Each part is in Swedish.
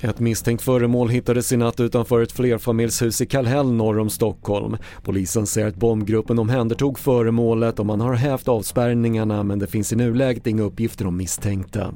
Ett misstänkt föremål hittades i natt utanför ett flerfamiljshus i Kallhäll norr om Stockholm. Polisen säger att bombgruppen omhändertog föremålet och man har hävt avspärrningarna men det finns i nuläget inga uppgifter om misstänkta.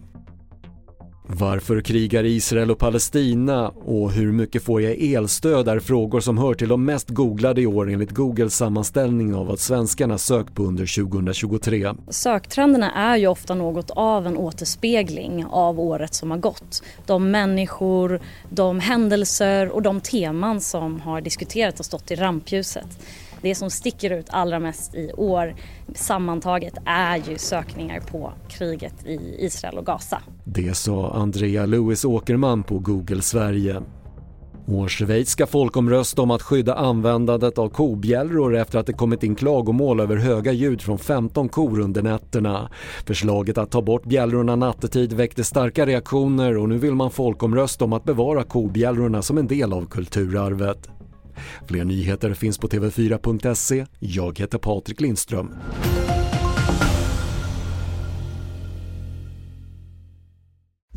Varför krigar Israel och Palestina och hur mycket får jag elstöd är frågor som hör till de mest googlade i år enligt Googles sammanställning av vad svenskarna sökt på under 2023. Söktrenderna är ju ofta något av en återspegling av året som har gått. De människor, de händelser och de teman som har diskuterats och stått i rampljuset. Det som sticker ut allra mest i år sammantaget är ju sökningar på kriget i Israel och Gaza. Det sa Andrea Lewis Åkerman på Google Sverige. Och Schweiz ska folkomrösta om att skydda användandet av kobjällror efter att det kommit in klagomål över höga ljud från 15 kor under nätterna. Förslaget att ta bort bjällrorna nattetid väckte starka reaktioner och nu vill man folkomrösta om att bevara kobjällrorna som en del av kulturarvet. Fler nyheter finns på tv4.se. Jag heter Patrik Lindström.